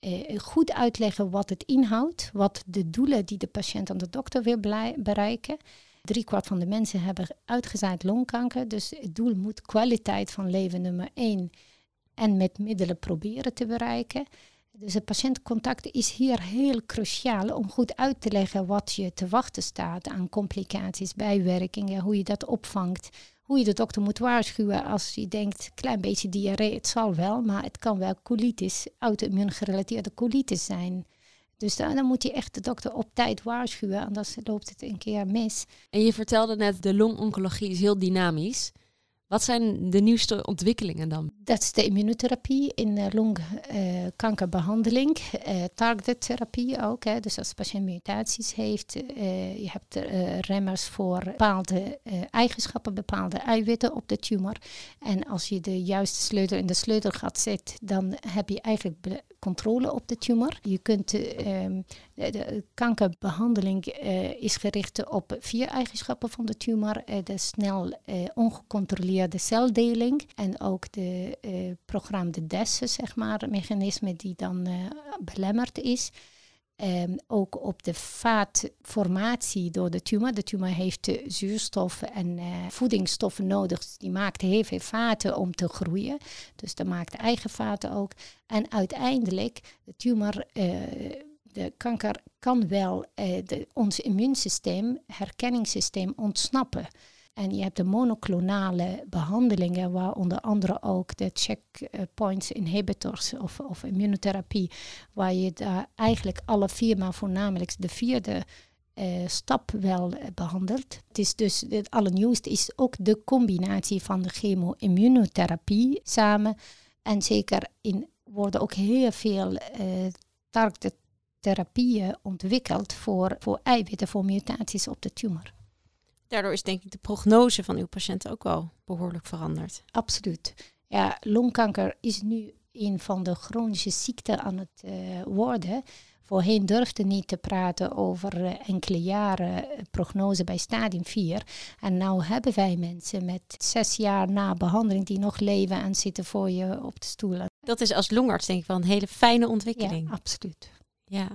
[SPEAKER 1] eh, goed uitleggen wat het inhoudt, wat de doelen die de patiënt aan de dokter wil bereiken. Drie kwart van de mensen hebben uitgezaaid longkanker, dus het doel moet kwaliteit van leven nummer één en met middelen proberen te bereiken. Dus het patiëntcontact is hier heel cruciaal om goed uit te leggen wat je te wachten staat aan complicaties, bijwerkingen, hoe je dat opvangt, hoe je de dokter moet waarschuwen als je denkt, klein beetje diarree, het zal wel, maar het kan wel colitis, auto-immuun gerelateerde colitis zijn. Dus dan, dan, moet je echt de dokter op tijd waarschuwen, anders loopt het een keer mis.
[SPEAKER 4] En je vertelde net, de longoncologie is heel dynamisch. Wat zijn de nieuwste ontwikkelingen dan?
[SPEAKER 1] Dat is de immunotherapie in uh, longkankerbehandeling. Uh, targeted therapie ook. Dus als de patiënt mutaties heeft, uh, je hebt remmers voor bepaalde eigenschappen, bepaalde eiwitten op de tumor. En als je de juiste sleutel in de sleutelgat zet, dan heb je eigenlijk controle op de tumor. Je kunt um, de, de, kankerbehandeling is gericht op vier eigenschappen van de tumor. de snel ongecontroleerde de celdeling en ook de uh, programma de DES, zeg maar, mechanisme die dan belemmerd is. Um, ook op de vaatformatie door de tumor. De tumor heeft zuurstoffen en voedingsstoffen nodig. Dus die maakt heel veel vaten om te groeien. Dus dat maakt eigen vaten ook. En uiteindelijk, de tumor, de kanker kan wel de, ons immuunsysteem, herkenningssysteem ontsnappen. En je hebt de monoclonale behandelingen, waar onder andere ook de checkpoints inhibitors of, of immunotherapie, waar je daar eigenlijk alle vier, maar voornamelijk de vierde uh, stap wel uh, behandelt. Het is dus het allernieuwste is ook de combinatie van de chemo-immunotherapie samen. En zeker in worden ook heel veel uh, targeted therapieën ontwikkeld voor, voor eiwitten, voor mutaties op de tumor.
[SPEAKER 2] Daardoor is denk ik de prognose van uw patiënten ook wel behoorlijk veranderd.
[SPEAKER 1] Absoluut. Ja, longkanker is nu een van de chronische ziekten aan het uh, worden. Voorheen durfde niet te praten over uh, enkele jaren uh, prognose bij stadium 4. En nu hebben wij mensen met zes jaar na behandeling die nog leven en zitten voor je op de stoelen.
[SPEAKER 2] Dat is als longarts denk ik wel een hele fijne ontwikkeling.
[SPEAKER 1] Ja, absoluut.
[SPEAKER 2] Ja.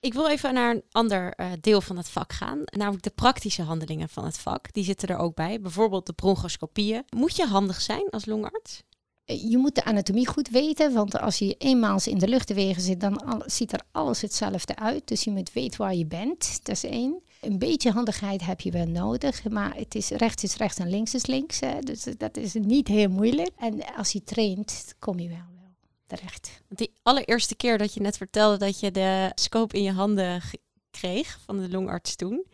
[SPEAKER 2] Ik wil even naar een ander uh, deel van het vak gaan, namelijk de praktische handelingen van het vak. Die zitten er ook bij, bijvoorbeeld de bronchoscopieën. Moet je handig zijn als longarts?
[SPEAKER 1] Je moet de anatomie goed weten, want als je eenmaal in de luchtwegen zit, dan ziet er alles hetzelfde uit. Dus je moet weten waar je bent, dat is één. Een beetje handigheid heb je wel nodig, maar het is rechts is rechts en links is links. Hè. Dus dat is niet heel moeilijk. En als je traint, kom je wel terecht.
[SPEAKER 2] Die allereerste keer dat je net vertelde dat je de scope in je handen kreeg van de longarts toen,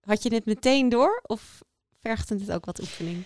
[SPEAKER 2] had je het meteen door of vergde het ook wat oefening?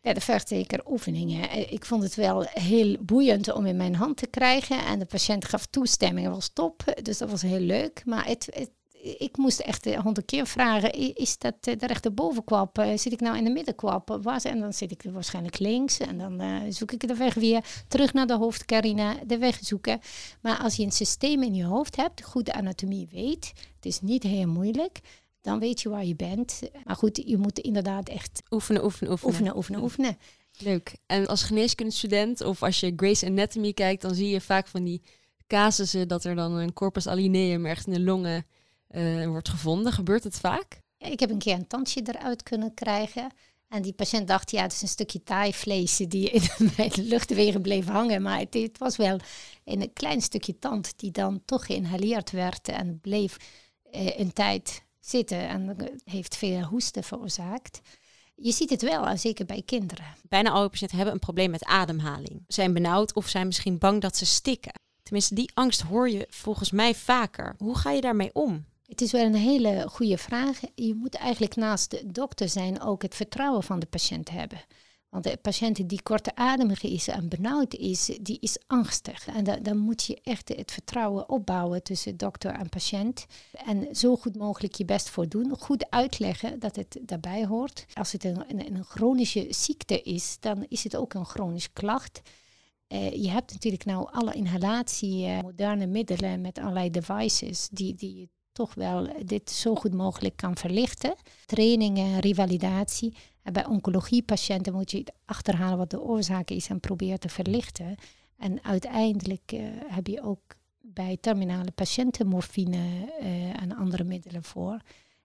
[SPEAKER 1] Ja, dat vergt zeker oefeningen. Ik vond het wel heel boeiend om in mijn hand te krijgen. En de patiënt gaf toestemming, dat was top. Dus dat was heel leuk. Maar het ik moest echt honderd keer vragen, is dat de rechterbovenkwap? Uh, zit ik nou in de middenkwap? Was, en dan zit ik waarschijnlijk links en dan uh, zoek ik de weg weer terug naar de hoofdcarina, de weg zoeken. Maar als je een systeem in je hoofd hebt, goed de anatomie weet, het is niet heel moeilijk, dan weet je waar je bent. Maar goed, je moet inderdaad echt
[SPEAKER 2] oefenen, oefenen, oefenen.
[SPEAKER 1] Oefenen, oefenen, oefenen.
[SPEAKER 4] Leuk. En als geneeskundestudent of als je Grey's Anatomy kijkt, dan zie je vaak van die casussen dat er dan een corpus alineum ergens in de longen uh, wordt gevonden. Gebeurt het vaak?
[SPEAKER 1] ik heb een keer een tandje eruit kunnen krijgen. En die patiënt dacht, ja, het is een stukje taaivlees die in mijn luchtwegen bleef hangen. Maar het, het, was wel een klein stukje tand die dan toch geïnhaleerd werd en bleef uh, een tijd zitten en heeft veel hoesten veroorzaakt. Je ziet het wel, zeker bij kinderen.
[SPEAKER 2] Bijna alle patiënten hebben een probleem met ademhaling. Zijn benauwd of zijn misschien bang dat ze stikken. Tenminste, die angst hoor je volgens mij vaker. Hoe ga je daarmee om?
[SPEAKER 1] Het is wel een hele goede vraag. Je moet eigenlijk naast de dokter zijn ook het vertrouwen van de patiënt hebben. Want de patiënt die kortademig is en benauwd is, die is angstig. En da dan moet je echt het vertrouwen opbouwen tussen dokter en patiënt. En zo goed mogelijk je best voor doen. Goed uitleggen dat het daarbij hoort. Als het een, een, een chronische ziekte is, dan is het ook een chronische klacht. Uh, je hebt natuurlijk nou alle inhalatie, uh, moderne middelen met allerlei devices die, die toch wel dit zo goed mogelijk kan verlichten. Trainingen, revalidatie. En bij oncologiepatiënten moet je achterhalen wat de oorzaak is en proberen te verlichten. En uiteindelijk uh, heb je ook bij terminale patiënten morfine uh, en andere middelen voor.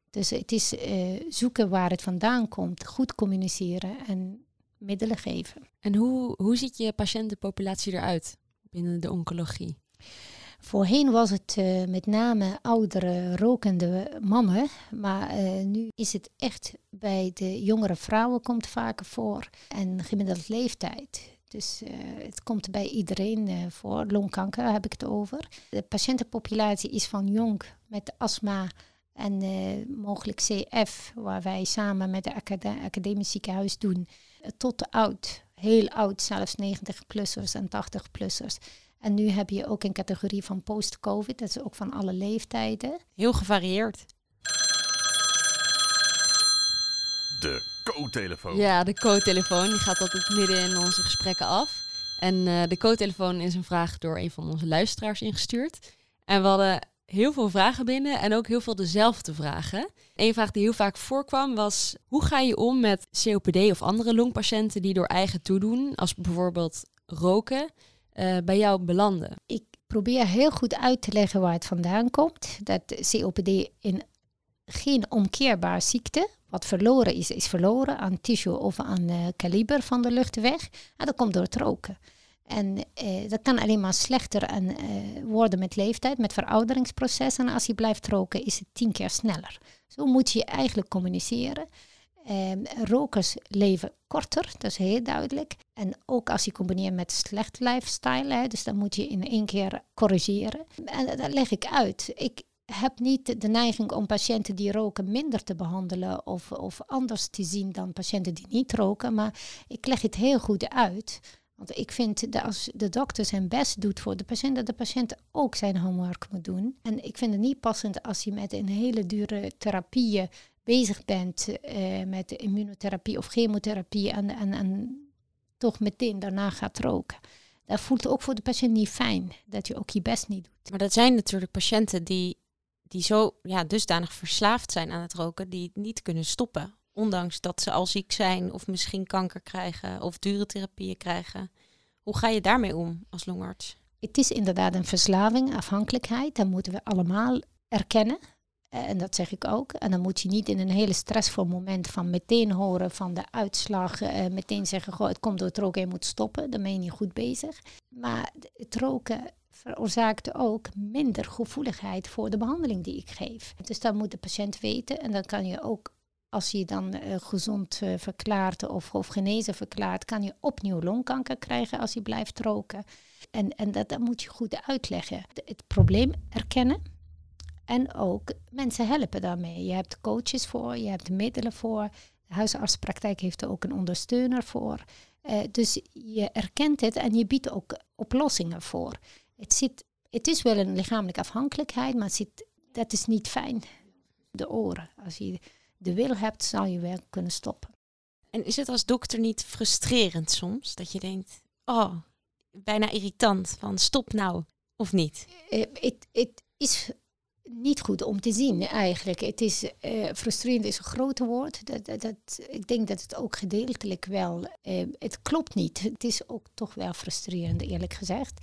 [SPEAKER 1] Dus het is uh, zoeken waar het vandaan komt, goed communiceren en middelen geven.
[SPEAKER 4] En hoe, hoe ziet je patiëntenpopulatie eruit binnen de oncologie?
[SPEAKER 1] Voorheen was het uh, met name oudere rokende mannen, maar uh, nu is het echt bij de jongere vrouwen komt vaker voor en gemiddeld leeftijd. Dus uh, het komt bij iedereen voor. Longkanker heb ik het over. De patiëntenpopulatie is van jong met astma en mogelijk CF, waar wij samen met acad academisch ziekenhuis doen, tot oud, heel oud, zelfs 90-plussers en 80-plussers. En nu heb je ook een categorie van post-COVID, dat is ook van alle leeftijden.
[SPEAKER 2] Heel gevarieerd.
[SPEAKER 5] De co-telefoon.
[SPEAKER 4] Ja, de co-telefoon. Die gaat altijd midden in onze gesprekken af. En uh, de co-telefoon is een vraag door een van onze luisteraars ingestuurd. En we hadden heel veel vragen binnen en ook heel veel dezelfde vragen. Een vraag die heel vaak voorkwam was: hoe ga je om met COPD of andere longpatiënten die door eigen toedoen, als bijvoorbeeld roken, uh, bij jou belanden?
[SPEAKER 1] Ik probeer heel goed uit te leggen waar het vandaan komt. Dat COPD in geen omkeerbaar ziekte. Wat verloren is, is verloren aan tissue of aan uh, kaliber van de luchtweg. En dat komt door het roken. En uh, dat kan alleen maar slechter en, worden met leeftijd, met verouderingsprocessen. En als je blijft roken, is het tien keer sneller. Zo moet je eigenlijk communiceren. Um, rokers leven korter, dat is heel duidelijk. En ook als je combineert met slecht lifestyle, hè, dus dan moet je in één keer corrigeren. En dat leg ik uit. Ik heb niet de neiging om patiënten die roken minder te behandelen of, of anders te zien dan patiënten die niet roken, maar ik leg het heel goed uit. Want ik vind dat als de dokter zijn best doet voor de patiënt, dat de patiënt ook zijn homework moet doen. En ik vind het niet passend als je met een hele dure therapieën bezig bent uh, met immunotherapie of chemotherapie en, en, en toch meteen daarna gaat roken. Dat voelt ook voor de patiënt niet fijn, dat je ook je best niet doet.
[SPEAKER 2] Maar dat zijn natuurlijk patiënten die, die zo ja, dusdanig verslaafd zijn aan het roken, die niet kunnen stoppen. Ondanks dat ze al ziek zijn of misschien kanker krijgen of dure therapieën krijgen. Hoe ga je daarmee om als longarts?
[SPEAKER 1] Het is inderdaad een verslaving, afhankelijkheid. Daar moeten we allemaal erkennen. Eh, En dat zeg ik ook. En dan moet je niet in een hele stressvol moment van meteen horen van de uitslag, eh, meteen zeggen, goh, het komt door het roken, je moet stoppen. Dan ben je niet goed bezig. Maar het roken veroorzaakt ook minder gevoeligheid voor de behandeling die ik geef. Dus dat moet de patiënt weten. En dan kan je ook, als je dan eh, gezond verklaart of, of genezen verklaart, kan je opnieuw longkanker krijgen als je blijft roken. En, en dat, dat moet je goed uitleggen. Het probleem erkennen. En ook mensen helpen daarmee. Je hebt coaches voor, je hebt middelen voor. De huisartspraktijk heeft er ook een ondersteuner voor. Eh, dus je erkent het en je biedt ook oplossingen voor. Het, zit, het is wel een lichamelijke afhankelijkheid, maar zit, dat is niet fijn. De oren. Als je de wil hebt, zal je wel kunnen stoppen.
[SPEAKER 2] En is het als dokter niet frustrerend soms? Dat je denkt, oh, bijna irritant, van stop nou, of niet?
[SPEAKER 1] Eh, Het het is niet goed om te zien eigenlijk. Het is eh, frustrerend is een grote woord. Dat, dat, ik denk dat het ook gedeeltelijk wel. eh, het klopt niet. Het is ook toch wel frustrerend, eerlijk gezegd.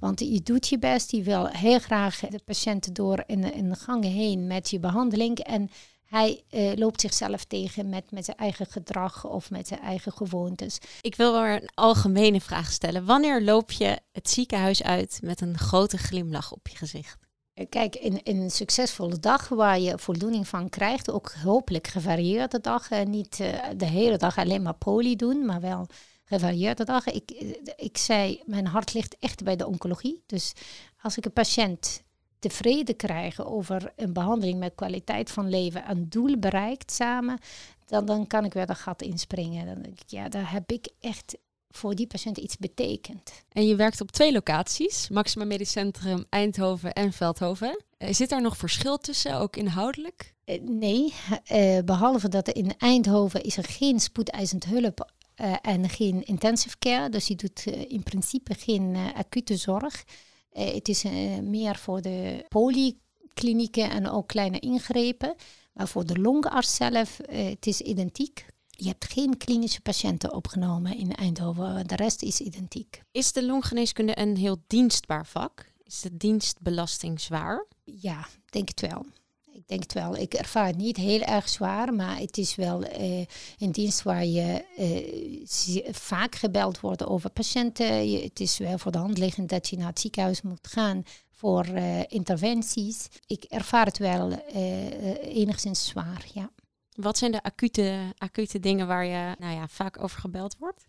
[SPEAKER 1] Want je doet je best. Je wil heel graag de patiënt door een, een gang heen met je behandeling. En hij eh, loopt zichzelf tegen met, met zijn eigen gedrag of met zijn eigen gewoontes.
[SPEAKER 2] Ik wil wel een algemene vraag stellen. Wanneer loop je het ziekenhuis uit met een grote glimlach op je gezicht?
[SPEAKER 1] Eh, Kijk, in, in een succesvolle dag waar je voldoening van krijgt, ook hopelijk gevarieerde dagen, niet eh, de hele dag alleen maar poli doen, maar wel gevarieerde dagen. Ik, eh, ik zei, mijn hart ligt echt bij de oncologie. Dus als ik een patiënt tevreden krijg over een behandeling met kwaliteit van leven, een doel bereikt samen, dan, dan kan ik weer dat gat inspringen. Dan denk ik, ja, daar heb ik echt voor die patiënt iets betekend.
[SPEAKER 4] En je werkt op twee locaties, Maxima Medisch Centrum Eindhoven en Veldhoven. Eh, Zit daar nog verschil tussen, ook inhoudelijk?
[SPEAKER 1] Eh, nee, eh, behalve dat in Eindhoven is er geen spoedeisend hulp eh, en geen intensive care. Dus die doet in principe geen acute zorg. Het is meer voor de polyklinieken en ook kleine ingrepen. Maar voor de longarts zelf, het is identiek. Je hebt geen klinische patiënten opgenomen in Eindhoven. De rest is identiek.
[SPEAKER 2] Is de longgeneeskunde een heel dienstbaar vak? Is de dienstbelasting zwaar?
[SPEAKER 1] Ja, denk het wel. Ik denk het wel. Ik ervaar het niet heel erg zwaar, maar het is wel eh, een dienst waar je eh, vaak gebeld wordt over patiënten. Je, het is wel voor de hand liggend dat je naar het ziekenhuis moet gaan voor eh, interventies. Ik ervaar het wel enigszins zwaar, ja.
[SPEAKER 2] Wat zijn de acute, acute dingen waar je nou ja, vaak over gebeld wordt?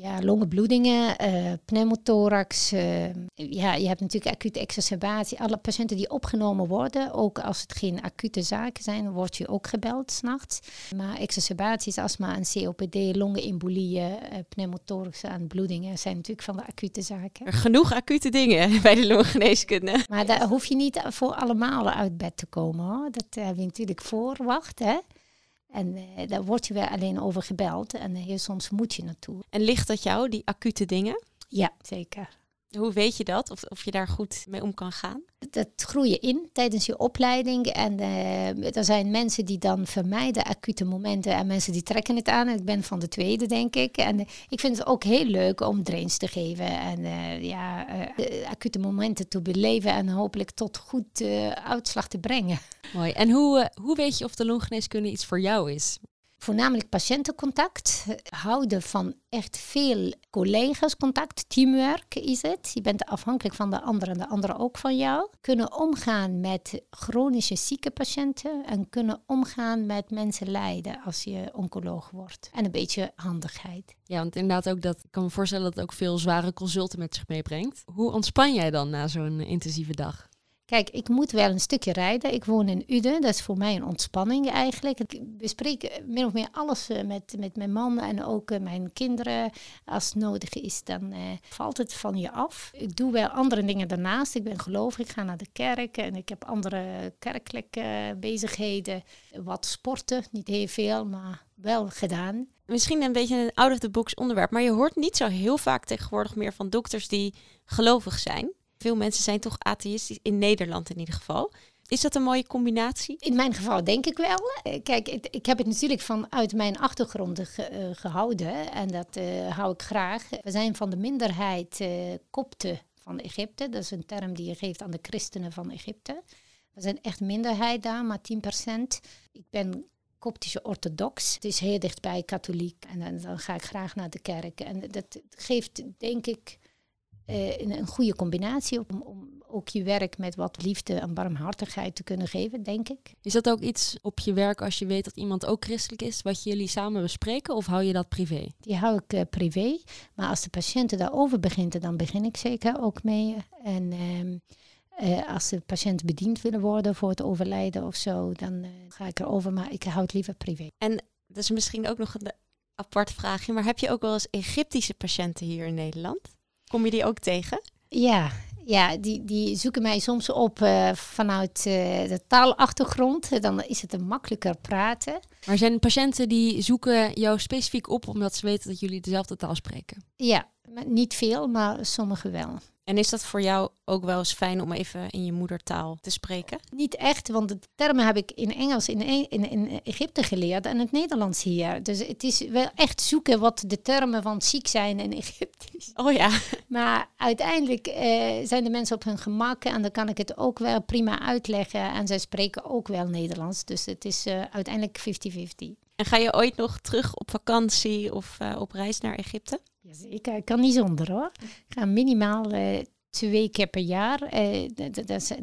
[SPEAKER 1] Ja, longenbloedingen, eh pneumothorax. eh, ja, je hebt natuurlijk acute exacerbatie. Alle patiënten die opgenomen worden, ook als het geen acute zaken zijn, word je ook gebeld s'nachts. Maar exacerbaties, astma en COPD, longenembolieën, eh pneumothorax en bloedingen zijn natuurlijk van de acute zaken.
[SPEAKER 2] Genoeg acute dingen bij de longgeneeskunde.
[SPEAKER 1] Maar daar hoef je niet voor allemaal uit bed te komen hoor. Dat heb je natuurlijk voorwacht, hè. En eh, daar word je wel alleen over gebeld en eh, heel soms moet je naartoe.
[SPEAKER 2] En ligt dat jou, die acute dingen?
[SPEAKER 1] Ja, zeker.
[SPEAKER 2] Hoe weet je dat? Of, of je daar goed mee om kan gaan?
[SPEAKER 1] dat groei je in tijdens je opleiding. En eh, er zijn mensen die dan vermijden acute momenten en mensen die trekken het aan. Ik ben van de tweede, denk ik. En eh, ik vind het ook heel leuk om drains te geven en eh, ja, acute momenten te beleven en hopelijk tot goed uitslag te brengen.
[SPEAKER 4] Mooi. En hoe, hoe weet je of de longgeneeskunde iets voor jou is?
[SPEAKER 1] Voornamelijk patiëntencontact, houden van echt veel collega's contact, teamwork is het. Je bent afhankelijk van de ander en de andere ook van jou. Kunnen omgaan met chronische zieke patiënten en kunnen omgaan met mensen lijden als je oncoloog wordt. En een beetje handigheid.
[SPEAKER 4] Ja, want inderdaad ook dat, ik kan me voorstellen dat het ook veel zware consulten met zich meebrengt. Hoe ontspan jij dan na zo'n intensieve dag?
[SPEAKER 1] Kijk, ik moet wel een stukje rijden. Ik woon in Uden. Dat is voor mij een ontspanning eigenlijk. Ik bespreek eh, min of meer alles eh, met, met mijn man en ook eh, mijn kinderen. Als het nodig is, dan valt het van je af. Ik doe wel andere dingen daarnaast. Ik ben gelovig, ik ga naar de kerk en ik heb andere kerkelijke bezigheden. Wat sporten, niet heel veel, maar wel gedaan.
[SPEAKER 2] Misschien een beetje een out-of-the-box onderwerp, maar je hoort niet zo heel vaak tegenwoordig meer van dokters die gelovig zijn. Veel mensen zijn toch atheïstisch, in Nederland in ieder geval. Is dat een mooie combinatie?
[SPEAKER 1] In mijn geval denk ik wel. Eh, Kijk, ik heb het natuurlijk vanuit mijn achtergronden ge- eh, gehouden en dat eh, hou ik graag. We zijn van de minderheid eh kopten van Egypte. Dat is een term die je geeft aan de christenen van Egypte. We zijn echt minderheid daar, maar 10%. Ik ben koptische orthodox. Het is heel dichtbij katholiek. En dan, dan ga ik graag naar de kerk. En dat geeft, denk ik, eh, een, een goede combinatie om, om ook je werk met wat liefde en barmhartigheid te kunnen geven, denk ik.
[SPEAKER 4] Is dat ook iets op je werk als je weet dat iemand ook christelijk is, wat jullie samen bespreken, of hou je dat privé?
[SPEAKER 1] Die hou ik eh, privé. Maar als de patiënten daarover begint, dan begin ik zeker ook mee. En ehm, eh, als de patiënten bediend willen worden voor het overlijden of zo, dan ga ik erover. Maar ik hou het liever privé.
[SPEAKER 2] En dat is misschien ook nog een apart vraagje, maar heb je ook wel eens Egyptische patiënten hier in Nederland? Kom je die ook tegen?
[SPEAKER 1] Ja, ja die, die zoeken mij soms op eh, vanuit uh, de taalachtergrond. Dan is het een makkelijker praten.
[SPEAKER 4] Maar zijn patiënten die zoeken jou specifiek op omdat ze weten dat jullie dezelfde taal spreken?
[SPEAKER 1] Ja, niet veel, maar sommigen wel.
[SPEAKER 2] En is dat voor jou ook wel eens fijn om even in je moedertaal te spreken?
[SPEAKER 1] Niet echt, want de termen heb ik in Engels in, e- in, in Egypte geleerd en het Nederlands hier. Dus het is wel echt zoeken wat de termen van ziek zijn in Egypte
[SPEAKER 2] Oh ja.
[SPEAKER 1] Maar uiteindelijk eh, zijn de mensen op hun gemak en dan kan ik het ook wel prima uitleggen. En zij spreken ook wel Nederlands, dus het is uh, uiteindelijk 50-50.
[SPEAKER 2] En ga je ooit nog terug op vakantie of uh, op reis naar Egypte?
[SPEAKER 1] Jazeker, ik kan niet zonder hoor. Ik ga minimaal uh, twee keer per jaar. Uh,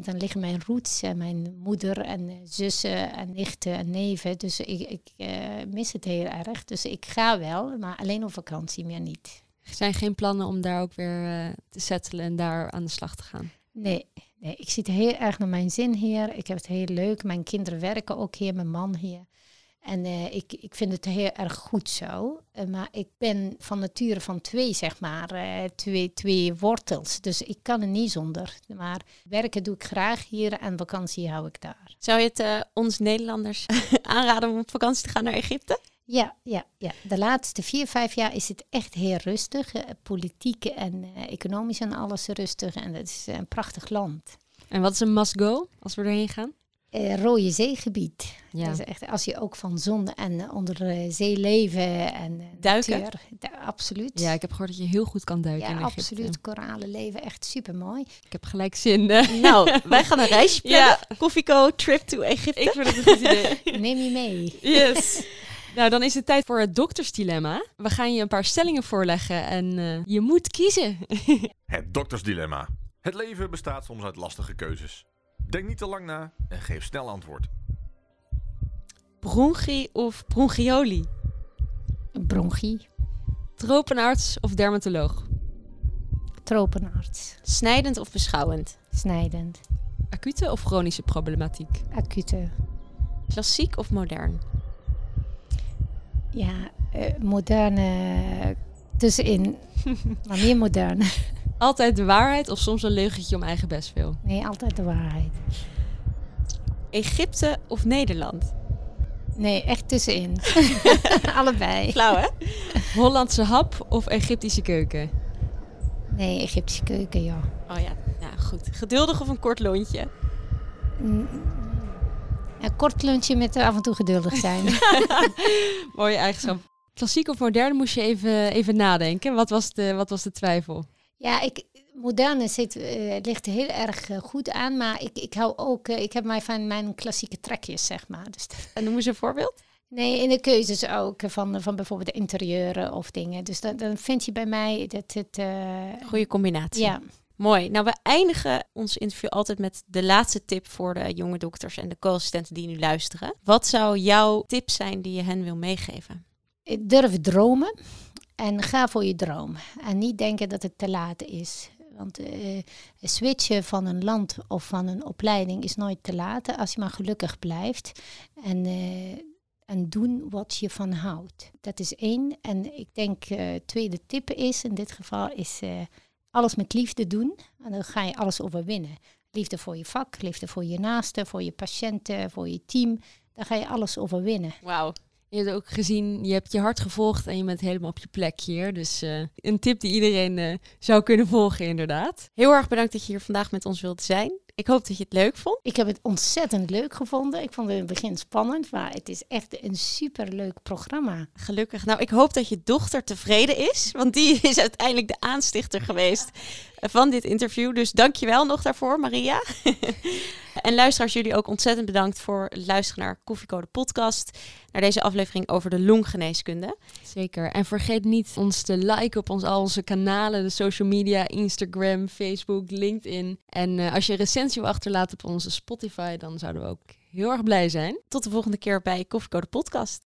[SPEAKER 1] dan liggen mijn roots, uh, mijn moeder en zussen en nichten en neven. Dus ik, ik mis het heel erg. Dus ik ga wel, maar alleen op vakantie, meer niet.
[SPEAKER 4] Er zijn geen plannen om daar ook weer te settelen en daar aan de slag te gaan?
[SPEAKER 1] Nee, nee, ik zit heel erg naar mijn zin hier. Ik heb het heel leuk. Mijn kinderen werken ook hier, mijn man hier. En uh, ik, ik vind het heel erg goed zo. Uh, maar ik ben van nature van twee, zeg maar, uh, twee, twee wortels. Dus ik kan er niet zonder. Maar werken doe ik graag hier en vakantie hou ik daar.
[SPEAKER 2] Zou je het ons Nederlanders aanraden om op vakantie te gaan naar Egypte?
[SPEAKER 1] Ja, ja, ja. De laatste vier, vijf jaar is het echt heel rustig. politiek en economisch en alles rustig. En het is een prachtig land.
[SPEAKER 4] En wat is een must-go als we erheen gaan?
[SPEAKER 1] Uh, Rode Zeegebied. Ja. Dat is echt, als je ook van zon en onder de zee leven en
[SPEAKER 2] duiken.
[SPEAKER 1] Natuur, absoluut.
[SPEAKER 4] Ja, ik heb gehoord dat je heel goed kan duiken.
[SPEAKER 1] Ja,
[SPEAKER 4] in
[SPEAKER 1] absoluut. Koralen leven echt super mooi.
[SPEAKER 4] Ik heb gelijk zin.
[SPEAKER 2] Nou, wij gaan een reisje plannen. Ja. Koffieko trip to Egypte.
[SPEAKER 4] Ik vind het een goed idee.
[SPEAKER 1] Neem je mee.
[SPEAKER 4] Yes. Nou, dan is het tijd voor het doktersdilemma. We gaan je een paar stellingen voorleggen en uh, je moet kiezen.
[SPEAKER 5] het doktersdilemma. Het leven bestaat soms uit lastige keuzes. Denk niet te lang na en geef snel antwoord.
[SPEAKER 2] Bronchi of bronchioli?
[SPEAKER 1] Bronchie.
[SPEAKER 4] Tropenarts of dermatoloog?
[SPEAKER 1] Tropenarts.
[SPEAKER 2] Snijdend of beschouwend?
[SPEAKER 1] Snijdend.
[SPEAKER 4] Acute of chronische problematiek?
[SPEAKER 1] Acute.
[SPEAKER 2] Klassiek of modern?
[SPEAKER 1] Ja, uh, moderne tussenin. maar meer modern.
[SPEAKER 4] Altijd de waarheid of soms een leugentje om eigen bestwil?
[SPEAKER 1] Nee, altijd de waarheid.
[SPEAKER 2] Egypte of Nederland?
[SPEAKER 1] Nee, echt tussenin. Allebei.
[SPEAKER 2] Flauw, hè?
[SPEAKER 4] Hollandse hap of Egyptische keuken?
[SPEAKER 1] Nee, Egyptische keuken, ja.
[SPEAKER 2] Oh ja, nou goed. Geduldig of een kort lontje?
[SPEAKER 1] Mm, een kort lunchje met af en toe geduldig zijn.
[SPEAKER 4] Mooie eigenschap. Klassiek of modern moest je even, even nadenken. Wat was, de, wat was de twijfel?
[SPEAKER 1] Ja, ik, moderne zit, uh, ligt heel erg uh, goed aan, maar ik, ik hou ook, uh, ik heb mij van mijn klassieke trekjes, zeg maar. Dus
[SPEAKER 2] en noem eens een voorbeeld.
[SPEAKER 1] Nee, in de keuzes ook van, van bijvoorbeeld de interieuren of dingen. Dus dan, dan vind je bij mij dat het...
[SPEAKER 2] Goede combinatie.
[SPEAKER 1] Ja.
[SPEAKER 2] Mooi. Nou, we eindigen ons interview altijd met de laatste tip voor de jonge dokters en de co-assistenten die nu luisteren. Wat zou jouw tip zijn die je hen wil meegeven?
[SPEAKER 1] Durf dromen. En ga voor je droom. En niet denken dat het te laat is. Want uh, switchen van een land of van een opleiding is nooit te laat als je maar gelukkig blijft. En, uh, en doen wat je van houdt. Dat is één. En ik denk, uh, tweede tip is in dit geval, is alles met liefde doen. En dan ga je alles overwinnen. Liefde voor je vak, liefde voor je naasten, voor je patiënten, voor je team. Dan ga je alles overwinnen.
[SPEAKER 2] Wauw.
[SPEAKER 4] Je hebt ook gezien, je hebt je hart gevolgd en je bent helemaal op je plek hier. Dus uh, een tip die iedereen uh, zou kunnen volgen, inderdaad.
[SPEAKER 2] Heel erg bedankt dat je hier vandaag met ons wilt zijn. Ik hoop dat je het leuk vond.
[SPEAKER 1] Ik heb het ontzettend leuk gevonden. Ik vond het in het begin spannend, maar het is echt een superleuk programma.
[SPEAKER 2] Gelukkig. Nou, ik hoop dat je dochter tevreden is, want die is uiteindelijk de aanstichter geweest van dit interview. Dus dankjewel nog daarvoor, Maria. en luisteraars, jullie ook ontzettend bedankt voor het luisteren naar Koffiecode Podcast. Naar deze aflevering over de longgeneeskunde.
[SPEAKER 4] Zeker. En vergeet niet ons te liken op ons, al onze kanalen, de social media, Instagram, Facebook, LinkedIn. En uh, als je een recensie wil achterlaten op onze Spotify, dan zouden we ook heel erg blij zijn.
[SPEAKER 2] Tot de volgende keer bij Koffiecode Podcast.